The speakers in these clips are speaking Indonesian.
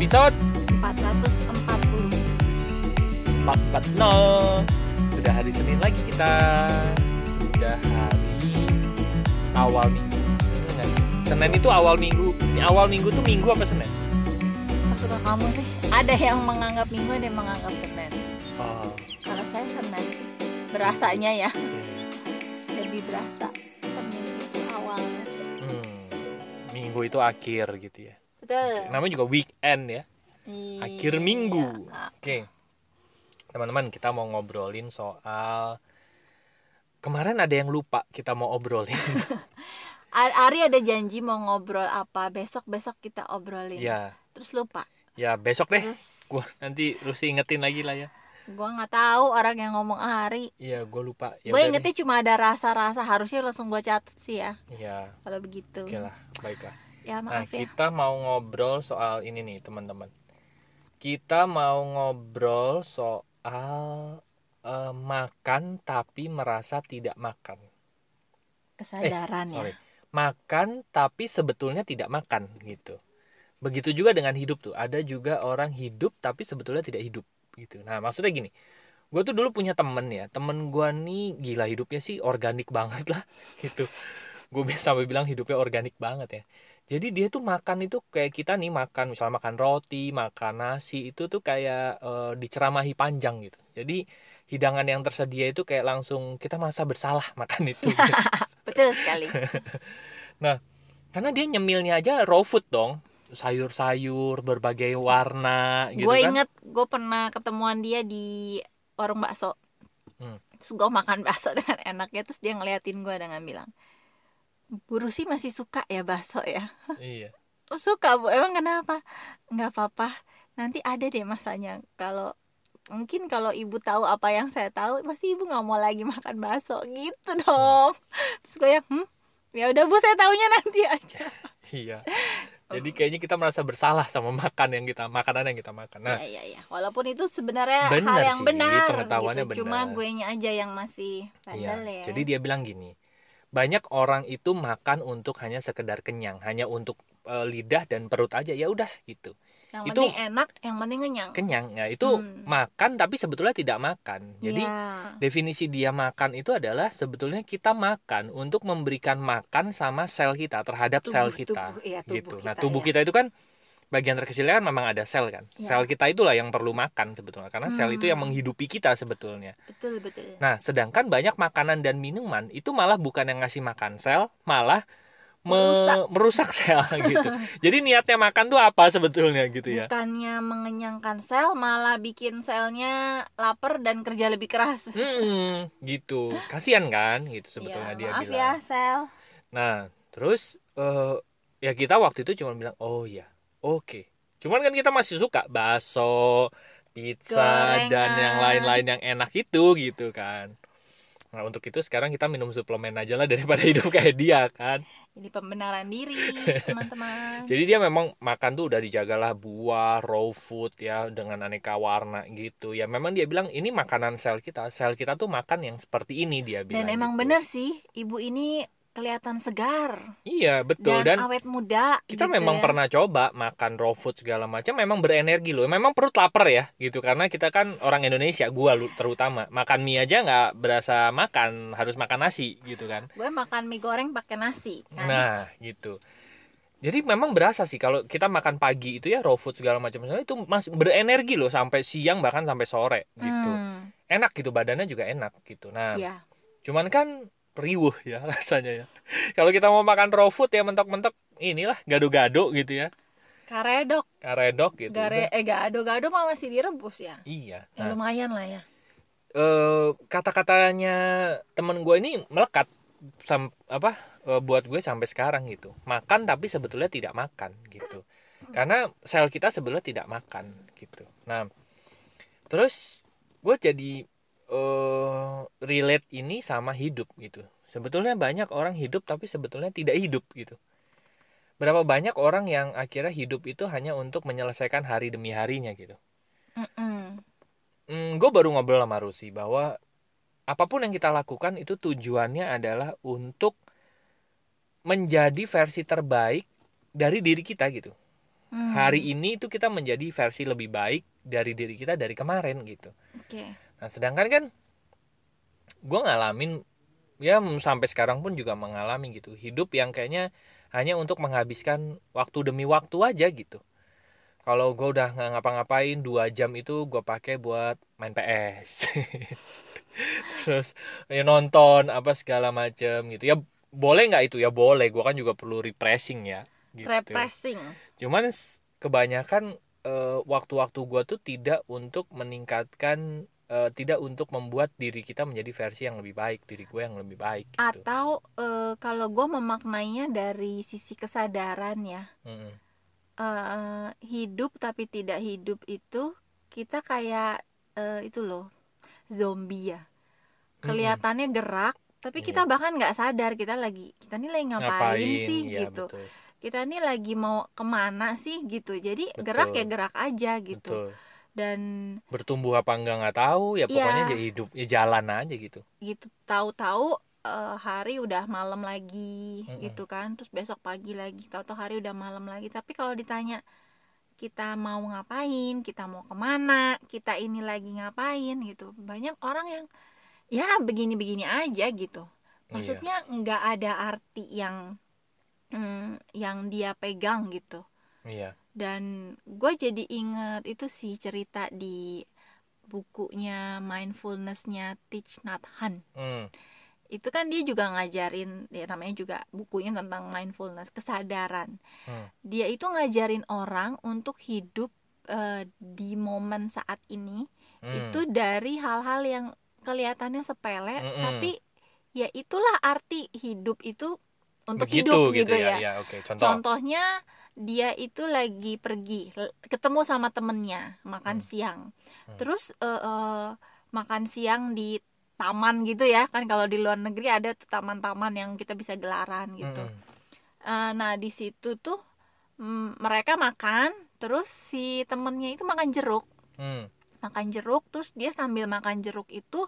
episode 440 440 Sudah hari Senin lagi kita Sudah hari awal minggu? Senin itu awal minggu Ini awal minggu tuh minggu apa Senin? Maksudnya kamu sih Ada yang menganggap minggu Ada yang menganggap Senin Oh, Kalau saya Senin sih Berasanya ya. Lebih berasa Senin itu awal hmm. Minggu itu akhir gitu ya Betul. Namanya juga weekend ya. Iya. Akhir minggu. Oke. Teman-teman kita mau ngobrolin soal Kemarin ada yang lupa kita mau obrolin. Ari ada janji mau ngobrol apa Besok-besok kita obrolin. Ya Terus lupa. Ya besok deh. Terus gua nanti Rusi ingetin lagi lah ya. Gua nggak tahu orang yang ngomong Ari. Iya gue lupa. Ya Gue ingetnya cuma ada rasa-rasa. Harusnya langsung gue catat sih ya. Iya. Kalau begitu. Oke lah baiklah Ya Nah maaf ya. kita mau ngobrol soal ini nih teman-teman. Kita mau ngobrol soal eh, makan tapi merasa tidak makan. Kesadaran ya. Sorry. Makan tapi sebetulnya tidak makan gitu. Begitu juga dengan hidup tuh. Ada juga orang hidup tapi sebetulnya tidak hidup gitu. Nah maksudnya gini. Gue tuh dulu punya temen ya. Temen gue nih gila hidupnya sih organik banget lah gitu. Gue bisa sampai bilang hidupnya organik banget ya jadi dia tuh makan itu kayak kita nih makan misalnya makan roti makan nasi itu tuh kayak eh, diceramahi panjang gitu. Jadi hidangan yang tersedia itu kayak langsung kita merasa bersalah makan itu gitu. Betul sekali. Karena dia nyemilnya aja raw food dong. Sayur-sayur berbagai warna gitu gue kan. inget gue pernah ketemuan dia di warung bakso. Hmm. terus gue makan bakso dengan enaknya terus dia ngeliatin gue dengan bilang Bu Rusi masih suka ya bakso ya. Iya. Suka bu. Emang kenapa? Nggak apa-apa. Nanti ada deh masanya. Kalau mungkin kalau ibu tahu apa yang saya tahu pasti ibu nggak mau lagi makan bakso. Gitu dong. Terus gue ya hmm? Ya udah bu saya taunya nanti aja. Iya. Jadi kayaknya kita merasa bersalah sama makan yang kita makanan yang kita makan. Nah, ya ya ya walaupun itu sebenarnya Bener hal yang sih, benar pengetahuannya gitu. cuma benar. gue nya aja yang masih iya. bandel ya. Jadi dia bilang gini, banyak orang itu makan untuk hanya sekedar kenyang, hanya untuk eh, lidah dan perut aja ya udah gitu. yang itu- penting enak yang penting kenyang Kenyang ya itu Hmm. makan tapi sebetulnya tidak makan. Jadi Ya. definisi dia makan itu adalah sebetulnya kita makan untuk memberikan makan sama sel kita terhadap sel Tubuh- kita tubuh, iya, tubuh gitu. kita, nah, tubuh ya. kita itu kan bagian terkecilnya kan memang ada sel kan. Ya. Sel kita itulah yang perlu makan sebetulnya karena sel itu yang Hmm. menghidupi kita sebetulnya. betul betul Nah, sedangkan banyak makanan dan minuman itu malah bukan yang ngasih makan sel, malah me- Merusak. merusak sel gitu. Jadi niatnya makan tuh apa sebetulnya gitu ya? bukannya mengenyangkan sel malah bikin selnya lapar dan kerja lebih keras Hmm, gitu. Kasihan kan gitu sebetulnya Ya, dia maaf bilang. ya sel Nah, terus eh, ya kita waktu itu cuma bilang, "Oh ya, oke." Cuman kan kita masih suka bakso, pizza dan Gorengan. yang lain-lain yang enak itu gitu kan. Nah, untuk itu sekarang kita minum suplemen aja lah daripada hidup kayak dia kan. ini pembenaran diri teman-teman Jadi dia memang makan tuh udah dijagalah buah, raw food ya dengan aneka warna gitu. Ya memang dia bilang ini makanan sel kita. Sel kita tuh makan yang seperti ini dia bilang. dan emang gitu. bener sih ibu ini kelihatan segar. Iya, betul. Dan, dan awet muda kita gitu memang ya. pernah coba makan raw food segala macam memang berenergi loh. Memang perut lapar ya gitu. Karena kita kan orang Indonesia gua lu- terutama. Makan mie aja nggak berasa makan harus makan nasi gitu kan. Gue makan mie goreng pakai nasi kan. Nah gitu. Jadi memang berasa sih kalau kita makan pagi itu ya raw food segala macam. Itu masih berenergi loh sampai siang bahkan sampai sore gitu. Hmm, enak gitu badannya juga enak gitu. Nah iya. cuman kan riuh ya rasanya ya. Kalau kita mau makan raw food ya mentok-mentok inilah gado-gado gitu ya. Karedok. Karedok gitu Gare, eh gado-gado mah masih direbus ya? Iya ya nah, lumayan lah ya. Eh, kata-katanya temen gue ini melekat sam apa eh, buat gue sampai sekarang gitu. Makan tapi sebetulnya tidak makan gitu. Karena sel kita sebetulnya tidak makan gitu. Nah terus gue jadi eh relate ini sama hidup gitu sebetulnya banyak orang hidup tapi sebetulnya tidak hidup gitu berapa banyak orang yang akhirnya hidup itu hanya untuk menyelesaikan hari demi harinya gitu Mm-mm. hmm, gue baru ngobrol sama Rusi bahwa apa pun yang kita lakukan itu tujuannya adalah untuk menjadi versi terbaik dari diri kita gitu Hmm. hari ini itu kita menjadi versi lebih baik dari diri kita dari kemarin gitu Oke. Nah sedangkan kan gue ngalamin ya sampai sekarang pun juga mengalami gitu. Hidup yang kayaknya hanya untuk menghabiskan waktu demi waktu aja gitu. Kalau gue udah nggak ngapa-ngapain dua jam itu gue pakai buat main PS terus ya nonton apa segala macem gitu. Ya boleh nggak itu? Ya boleh. Gue kan juga perlu refreshing ya gitu. Repressing. cuman kebanyakan eh, waktu-waktu gua tuh tidak untuk meningkatkan eh, tidak untuk membuat diri kita menjadi versi yang lebih baik diri gue yang lebih baik gitu. Atau eh, kalau gue memaknainya dari sisi kesadaran ya, Mm-mm. eh, hidup tapi tidak hidup itu kita kayak eh, itu loh zombie ya. Kelihatannya gerak, tapi kita Iya. bahkan nggak sadar kita lagi kita nih lagi ngapain, sih ya, gitu. betul, Kita nih lagi mau ke mana sih gitu. Jadi gerak ya Betul. gerak aja gitu. betul Dan bertumbuh apa enggak nggak tahu ya pokoknya Iya. jadi hidup ya jalan aja gitu. Gitu tahu-tahu eh, hari udah malam lagi Mm-mm. gitu kan. Terus besok pagi lagi tahu-tahu hari udah malam lagi. Tapi kalau ditanya kita mau ngapain? Kita mau ke mana? Kita ini lagi ngapain? Gitu. Banyak orang yang ya begini-begini aja gitu. Maksudnya nggak ada arti yang mm, yang dia pegang gitu iya dan gue jadi inget itu sih cerita di bukunya mindfulnessnya Thich Nhat Hanh Hmm, itu kan dia juga ngajarin ya namanya juga bukunya tentang mindfulness kesadaran Hmm. dia itu ngajarin orang untuk hidup eh, di momen saat ini hmm. itu dari hal-hal yang kelihatannya sepele Mm-mm. tapi ya itulah arti hidup itu untuk Begitu hidup gitu, gitu, ya, ya, ya oke contoh contohnya dia itu lagi pergi ketemu sama temennya makan Hmm. siang Hmm. terus eh, eh, makan siang di taman gitu ya kan kalau di luar negeri ada tuh taman-taman yang kita bisa gelaran gitu Mm-mm. Eh, nah di situ tuh mm, mereka makan terus si temennya itu makan jeruk Hmm. makan jeruk terus dia sambil makan jeruk itu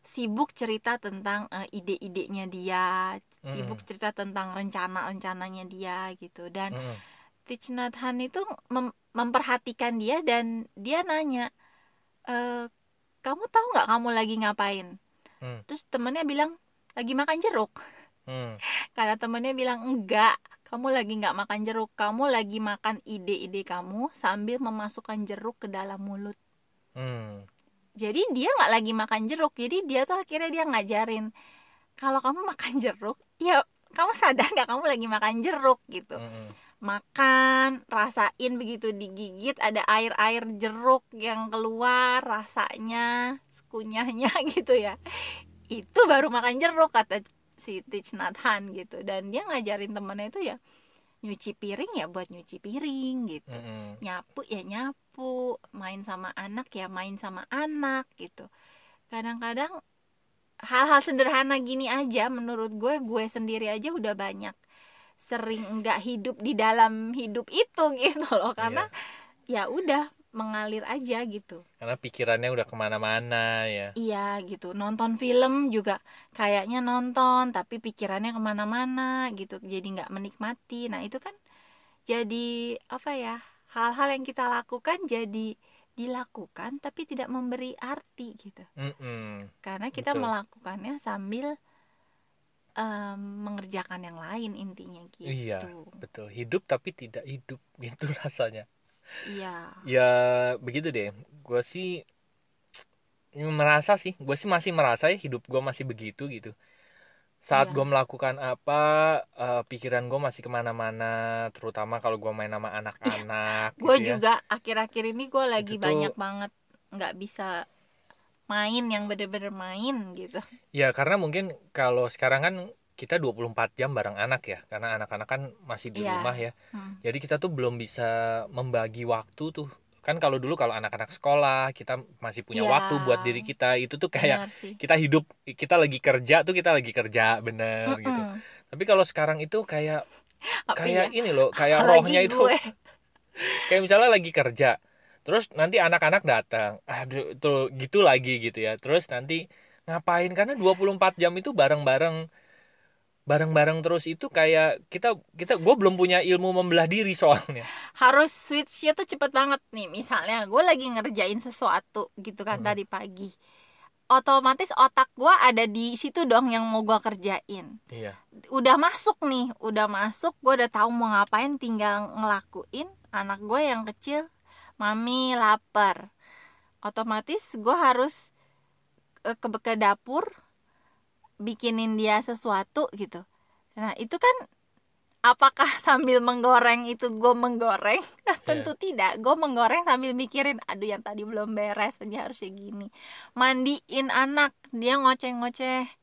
sibuk cerita tentang eh, ide-idenya dia sibuk Mm. cerita tentang rencana-rencananya dia gitu dan Mm-mm. Thich Nhat Hanh itu mem- memperhatikan dia dan dia nanya e, kamu tahu nggak kamu lagi ngapain Hmm. terus temennya bilang lagi makan jeruk Hmm. kata temennya bilang enggak kamu lagi nggak makan jeruk kamu lagi makan ide-ide kamu sambil memasukkan jeruk ke dalam mulut Hmm. jadi dia nggak lagi makan jeruk jadi dia tuh akhirnya dia ngajarin kalau kamu makan jeruk ya kamu sadar nggak kamu lagi makan jeruk gitu Mm-mm. Makan rasain begitu digigit ada air air jeruk yang keluar rasanya kunyahnya gitu ya. Itu baru makan jeruk kata si Thich Nhat Hanh gitu. Dan dia ngajarin temennya itu ya nyuci piring ya buat nyuci piring gitu. Mm-mm. nyapu ya nyapu main sama anak ya main sama anak gitu. Kadang-kadang hal-hal sederhana gini aja menurut gue gue sendiri aja udah banyak sering nggak hidup di dalam hidup itu gitu loh. Karena ya udah mengalir aja gitu. Karena pikirannya udah ke mana-mana ya. Iya gitu. Nonton film juga kayaknya nonton tapi pikirannya ke mana-mana gitu. Jadi nggak menikmati. Nah itu kan jadi apa ya hal-hal yang kita lakukan jadi dilakukan tapi tidak memberi arti gitu. Mm-mm. karena kita Betul. melakukannya sambil em, mengerjakan yang lain intinya gitu Iya. betul hidup tapi tidak hidup gitu rasanya iya ya begitu deh gue sih merasa sih gue sih masih merasa ya hidup gue masih begitu gitu saat Iya. gue melakukan apa eh, pikiran gue masih ke mana-mana terutama kalau gue main sama anak-anak gue gitu ya. juga akhir-akhir ini gue lagi Itu tuh- banyak banget nggak bisa main yang bener-bener main gitu ya karena mungkin kalau sekarang kan kita 24 jam bareng anak ya karena anak-anak kan masih di Iya. rumah ya Hmm. jadi kita tuh belum bisa membagi waktu tuh kan kalau dulu kalau anak-anak sekolah kita masih punya Iya. waktu buat diri kita itu tuh kayak kita hidup kita lagi kerja tuh kita lagi kerja bener gitu Mm-mm. tapi kalau sekarang itu kayak Apa kayak ya? ini loh kayak Apalagi rohnya itu kayak misalnya lagi kerja terus nanti anak-anak datang. Aduh tuh gitu lagi gitu ya. Terus nanti ngapain? Karena 24 jam itu bareng-bareng. Bareng-bareng terus itu kayak kita kita gue belum punya ilmu membelah diri soalnya. Harus switchnya tuh cepet banget nih. Misalnya gue lagi ngerjain sesuatu gitu kan Hmm. tadi pagi. Otomatis otak gue ada di situ dong yang mau gue kerjain. Iya. Udah masuk nih udah masuk gue udah tahu mau ngapain tinggal ngelakuin anak gue yang kecil mami lapar. Otomatis gue harus eh, ke ke dapur bikinin dia sesuatu gitu. Nah itu kan apakah sambil menggoreng itu gue menggoreng? Tentu tidak. Gue menggoreng sambil mikirin aduh yang tadi belum beres dia harusnya gini. Mandiin anak. Dia ngoceh-ngoceh.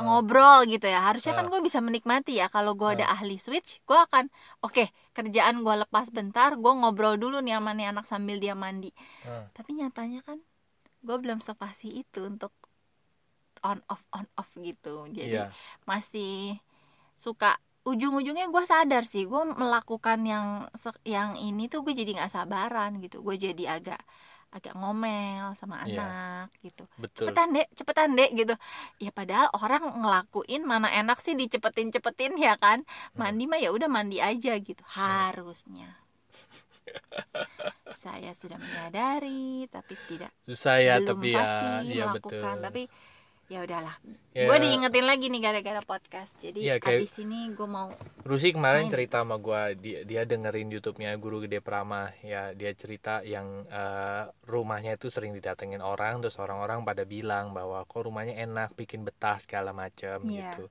Ngobrol gitu ya. Harusnya kan Ah. gue bisa menikmati ya. Kalau gue ada ahli switch gue akan oke kerjaan gue lepas bentar gue ngobrol dulu nih sama nih anak sambil dia mandi. Tapi nyatanya kan gue belum sepasi itu untuk on off on off gitu. Jadi iya. masih suka ujung-ujungnya gue sadar sih gue melakukan yang se- yang ini tuh gue jadi nggak sabaran gitu. Gue jadi agak agak ngomel sama Iya. anak gitu. betul. Cepetan dek cepetan dek gitu. Ya padahal orang ngelakuin mana enak sih dicepetin cepetin ya kan? Mandi mah ya udah mandi aja gitu. Harusnya. Saya sudah menyadari tapi tidak susah ya belum tapi ya pasti iya betul. melakukan. Tapi ya udahlah. Ya, gue diingetin lagi nih gara-gara podcast. Jadi Iya, kayak- abis ini gue mau Rusi kemarin Main. cerita sama gua dia, dia dengerin YouTube-nya Guru Gede Prama. Ya dia cerita yang eh, rumahnya itu sering didatengin orang terus orang-orang pada bilang bahwa kok rumahnya enak bikin betah segala macam Iya. gitu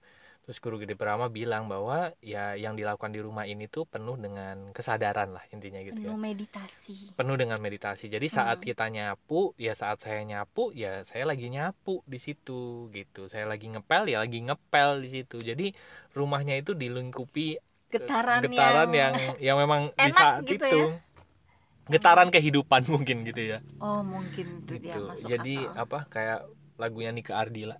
terus Guru Gede Prama bilang bahwa ya yang dilakukan di rumah ini tuh penuh dengan kesadaran lah intinya gitu ya penuh meditasi penuh dengan meditasi. Jadi saat Hmm. kita nyapu, ya saat saya nyapu, ya saya lagi nyapu di situ gitu. Saya lagi ngepel, ya lagi ngepel di situ. Jadi rumahnya itu dilingkupi getaran, getaran yang yang, memang di enak saat gitu itu ya. getaran kehidupan mungkin gitu ya. oh mungkin itu dia Gitu. masuk Jadi akal. apa kayak lagunya Nika Ardila.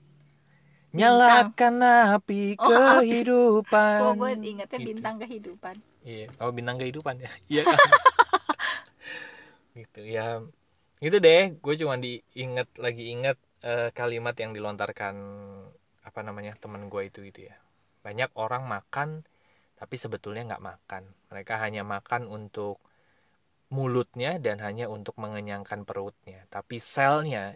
Nyalakan api Oh, kehidupan. Oh, gue ingetnya Gitu. bintang kehidupan. Iya, oh bintang kehidupan ya. Iya. gitu ya. Gitu deh, gue cuma diinget lagi inget eh, kalimat yang dilontarkan apa namanya teman gue itu gitu ya. Banyak orang makan tapi sebetulnya nggak makan. Mereka hanya makan untuk mulutnya dan hanya untuk mengenyangkan perutnya. Tapi selnya,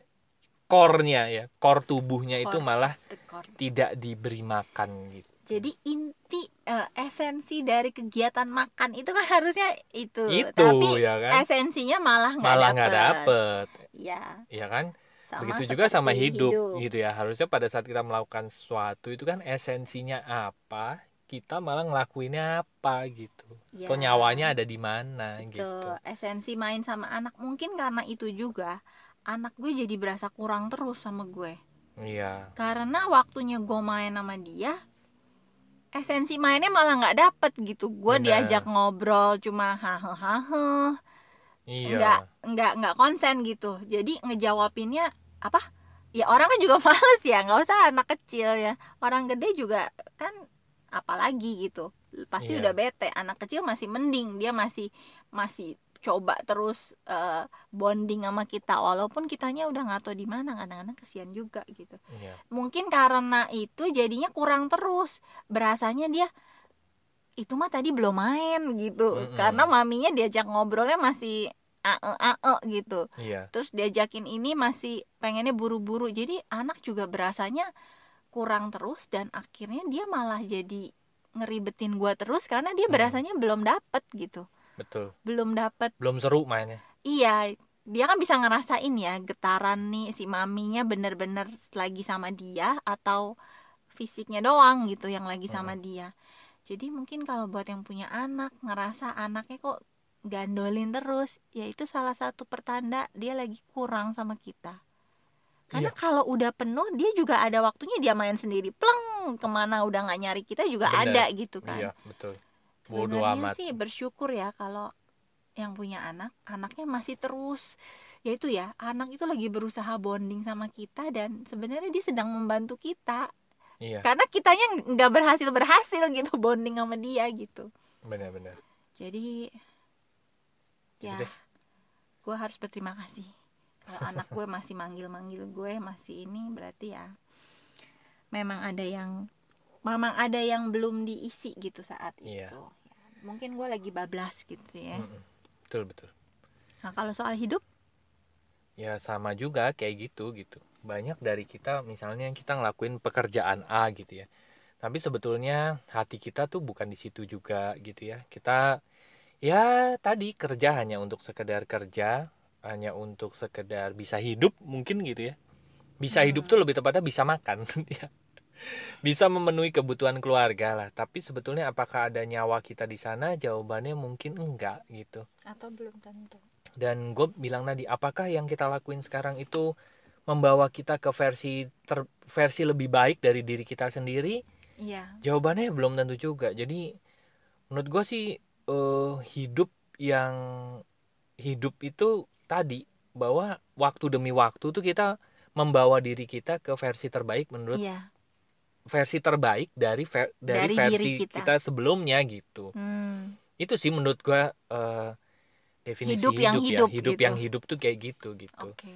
core-nya ya, core tubuhnya itu Core. malah Record. tidak diberi makan gitu. Jadi inti eh, esensi dari kegiatan makan itu kan harusnya itu. Itu Tapi ya kan. esensinya malah nggak malah dapet. nggak dapet Ya, ya kan sama begitu juga sama seperti hidup, gitu ya harusnya pada saat kita melakukan sesuatu itu kan esensinya apa kita malah ngelakuinnya apa gitu Ya, atau nyawanya ada di mana gitu Esensi main sama anak mungkin karena itu juga anak gue jadi berasa kurang terus sama gue. iya. Karena waktunya gue main sama dia esensi mainnya malah nggak dapet gitu. Gue diajak ngobrol cuma hahe iya. Nggak nggak nggak konsen gitu. Jadi ngejawabinnya apa? Ya orang kan juga males ya nggak usah anak kecil ya. Orang gede juga kan apalagi gitu. Pasti Iya. udah bete anak kecil masih mending dia masih masih coba terus eh, bonding sama kita walaupun kitanya udah nggak tahu di mana kadang-kadang kesian juga gitu. Iya. Mungkin karena itu jadinya kurang terus. Berasanya dia itu mah tadi belum main gitu. Mm-mm. karena maminya diajak ngobrolnya masih ae ae gitu. Iya. Terus diajakin ini masih pengennya buru-buru. Jadi anak juga berasanya kurang terus dan akhirnya dia malah jadi ngeribetin gua terus karena dia Hmm. berasanya belum dapet gitu betul belum dapet belum seru mainnya Iya, dia kan bisa ngerasain ya getaran nih si maminya bener-bener lagi sama dia atau fisiknya doang gitu yang lagi sama dia. Jadi mungkin kalau buat yang punya anak ngerasa anaknya kok gandolin terus, ya itu salah satu pertanda dia lagi kurang sama kita. Karena Iya. kalau udah penuh dia juga ada waktunya dia main sendiri, pleng ke mana udah nggak nyari kita juga Bener. ada gitu kan iya betul sebenarnya amat. sih bersyukur ya kalau yang punya anak anaknya masih terus ya itu ya anak itu lagi berusaha bonding sama kita dan sebenarnya dia sedang membantu kita. Iya. Karena kitanya nggak berhasil berhasil gitu bonding sama dia gitu. Benar-benar jadi Gitu ya gue harus berterima kasih. Kalau anak gue masih manggil manggil gue masih ini berarti ya memang ada yang memang ada yang belum diisi gitu saat Iya. itu. Mungkin gue lagi bablas gitu ya. Mm-mm. betul betul. Nah kalau soal hidup? Ya sama juga kayak gitu gitu. Banyak dari kita misalnya kita ngelakuin pekerjaan A gitu ya. Tapi sebetulnya hati kita tuh bukan di situ juga gitu ya. Kita ya tadi kerja hanya untuk sekedar kerja hanya untuk sekedar bisa hidup mungkin gitu ya. Bisa hidup tuh lebih tepatnya bisa makan ya bisa memenuhi kebutuhan keluarga lah tapi sebetulnya apakah ada nyawa kita di sana? Jawabannya mungkin enggak gitu. Atau belum tentu? Dan gue bilang tadi apakah yang kita lakuin sekarang itu membawa kita ke versi ter, versi lebih baik dari diri kita sendiri? Iya. Jawabannya belum tentu juga. Jadi menurut gue sih eh, hidup yang hidup itu tadi bahwa waktu demi waktu tuh kita membawa diri kita ke versi terbaik menurut iya versi terbaik dari ver- dari, Dari versi kita. kita. sebelumnya gitu Hmm, itu sih menurut gue eh, definisi Hidup yang ya hidup hidup gitu. yang hidup tuh kayak gitu gitu oke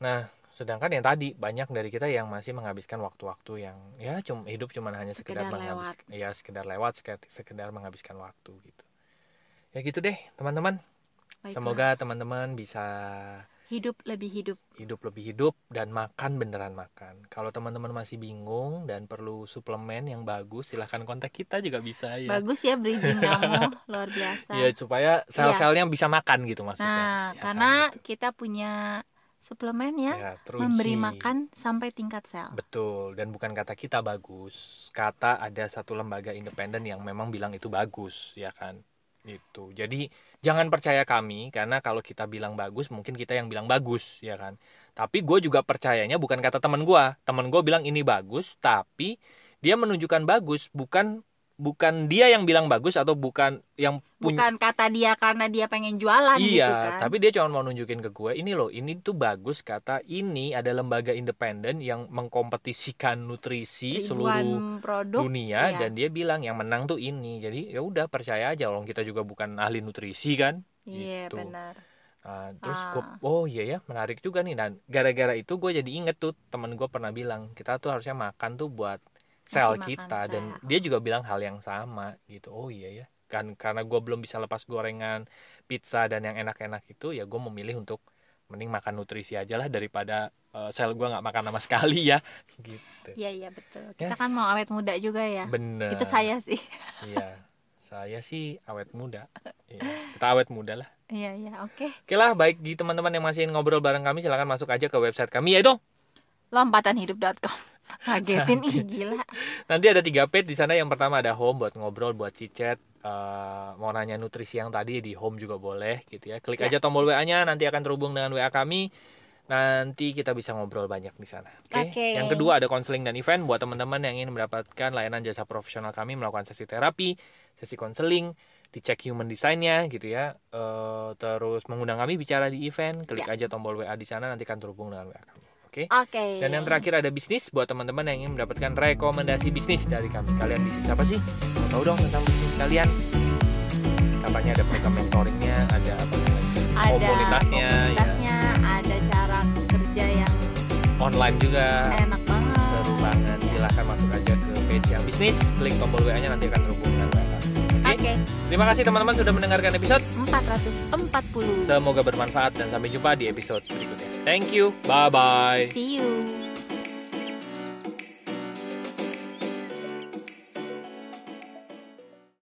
Nah, sedangkan yang tadi banyak dari kita yang masih menghabiskan waktu-waktu yang ya cuma hidup cuma hanya sekedar, Sekedar menghabiskan ya sekedar lewat sekedar, sekedar menghabiskan waktu gitu. Ya gitu deh, teman-teman. Baiklah. Semoga teman-teman bisa hidup lebih hidup hidup lebih hidup dan makan beneran makan. Kalau teman-teman masih bingung dan perlu suplemen yang bagus, silahkan kontak kita juga bisa ya. bagus ya bridging kamu luar biasa Ya supaya sel-selnya bisa makan gitu maksudnya. nah Ya kan, karena gitu. kita punya suplemen ya, Ya, teruji. memberi makan sampai tingkat sel Betul, dan bukan kata kita bagus. Kata ada satu lembaga independen yang memang bilang itu bagus, ya kan? Itu. Jadi jangan percaya kami karena kalau kita bilang bagus, mungkin kita yang bilang bagus, ya kan? Tapi gue juga percayanya bukan kata teman gue. Teman gue bilang ini bagus, tapi dia menunjukkan bagus, bukan bukan dia yang bilang bagus atau bukan yang punya bukan kata dia karena dia pengen jualan Iya, gitu kan tapi dia cuma mau nunjukin ke gue ini loh, ini tuh bagus kata ini ada lembaga independen yang mengkompetisikan nutrisi seluruh ribuan produk dunia iya. dan dia bilang yang menang tuh ini. Jadi ya udah percaya aja orang kita juga bukan ahli nutrisi kan. iya gitu. benar Nah, terus Ah. gue, oh iya ya menarik juga nih dan gara-gara itu gue jadi inget tuh temen gue pernah bilang kita tuh harusnya makan tuh buat sel kita dan sel. dia juga bilang hal yang sama gitu. Oh iya ya kan karena gue belum bisa lepas gorengan pizza dan yang enak-enak itu ya gue memilih untuk mending makan nutrisi aja lah daripada eh, sel gue nggak makan sama sekali ya gitu. iya iya betul kita Yes. kan mau awet muda juga ya Bener. itu saya sih Iya. Saya sih awet muda. Iya, Kita awet muda lah. iya iya oke Oke lah, baik di teman-teman yang masih ngobrol bareng kami silahkan masuk aja ke website kami yaitu lompatanhidup.com kagetin ih gila nanti ada tiga page di sana. Yang pertama ada home buat ngobrol, buat cicet, eh, mau nanya nutrisi yang tadi di home juga boleh gitu ya. Klik Ya. aja tombol WA-nya nanti akan terhubung dengan WA kami. Nanti kita bisa ngobrol banyak di sana. Oke. Oke. Yang kedua ada konseling dan event buat teman-teman yang ingin mendapatkan layanan jasa profesional kami melakukan sesi terapi, sesi konseling, dicek human design-nya gitu ya. Eh, terus mengundang kami bicara di event, klik Ya. aja tombol WA di sana nanti akan terhubung dengan WA kami. Oke. oke Dan yang terakhir ada bisnis buat teman-teman yang ingin mendapatkan rekomendasi bisnis dari kami. Kalian bisnis apa sih? Mau tahu dong tentang bisnis kalian? Katanya ada program mentoringnya, ada apa ada komunitasnya, ya. komunitasnya, ada cara kerja yang Online juga. enak banget Seru banget. Silahkan masuk aja ke page yang bisnis, klik tombol WA-nya nanti akan terhubung dengan WA. Oke. oke Terima kasih teman-teman sudah mendengarkan episode. 440 Semoga bermanfaat dan sampai jumpa di episode berikutnya. Thank you. Bye bye. see you